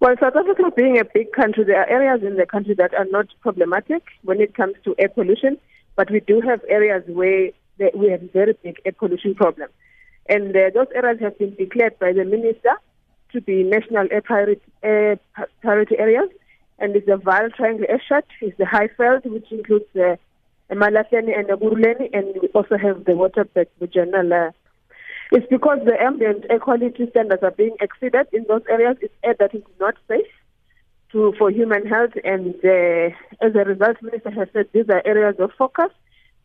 Well, South Africa being a big country, there are areas in the country that are not problematic when it comes to air pollution, but we do have areas where we have very big air pollution problem. And uh, those areas have been declared by the minister to be national air priority, air priority areas. And it's the Vaal Triangle Airshed, it's the Highveld, which includes the uh, Malahleni and the Ekurhuleni, and we also have the Waterberg regional uh, it's because the ambient air quality standards are being exceeded in those areas. It's air that is not safe to for human health, and uh, as a result, Minister has said these are areas of focus.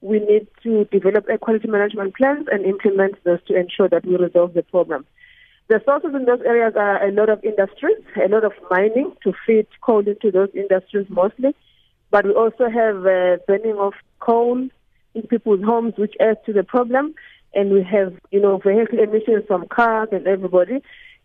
We need to develop air quality management plans and implement those to ensure that we resolve the problem. The sources in those areas are a lot of industries, a lot of mining to feed coal into those industries mostly, but we also have uh, burning of coal in people's homes, which adds to the problem and we have, you know, vehicle emissions from cars and everybody.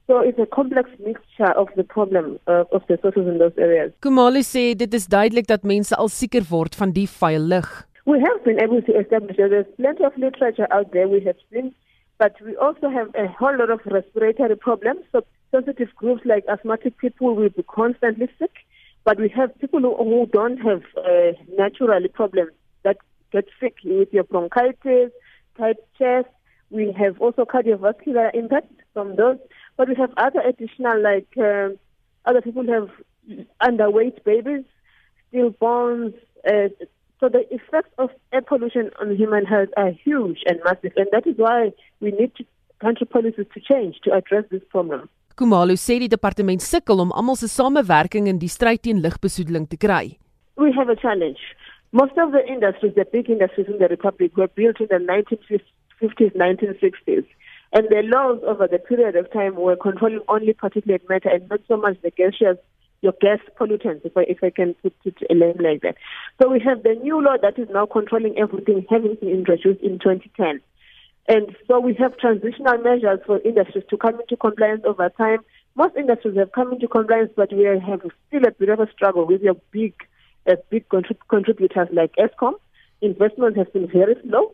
So it's a complex mixture of the problem uh, of the sources in those areas. Kumalo sê dit is duidelik dat mense al seker word van die vuil lug. We have been able to establish that there's plenty of literature out there we have seen, but we also have a whole lot of respiratory problems. So sensitive groups like asthmatic people will be constantly sick, but we have people who, who don't have uh, naturally problems that get sick with your bronchitis, type chest. We have also cardiovascular impact from those, but we have other additional, like uh, other people have underweight babies, stillborns. Uh, so the effects of air pollution on human health are huge and massive, and that is why we need to, country policies to change to address this problem. Kumalo sê die departement sukkel om almal se samewerking in die stryd teen lugbesoedeling te kry. We have a challenge. Most of the industries, the big industries in the Republic, were built in the 1950s, 1960s. And the laws over the period of time were controlling only particulate matter and not so much the gaseous, your gas pollutants, if I, if I can put it a name like that. So we have the new law that is now controlling everything, having been introduced in 2010. And so we have transitional measures for industries to come into compliance over time. Most industries have come into compliance, but we have still a bit of a struggle with your big as big contrib- contributors like Eskom. Investment has been very slow.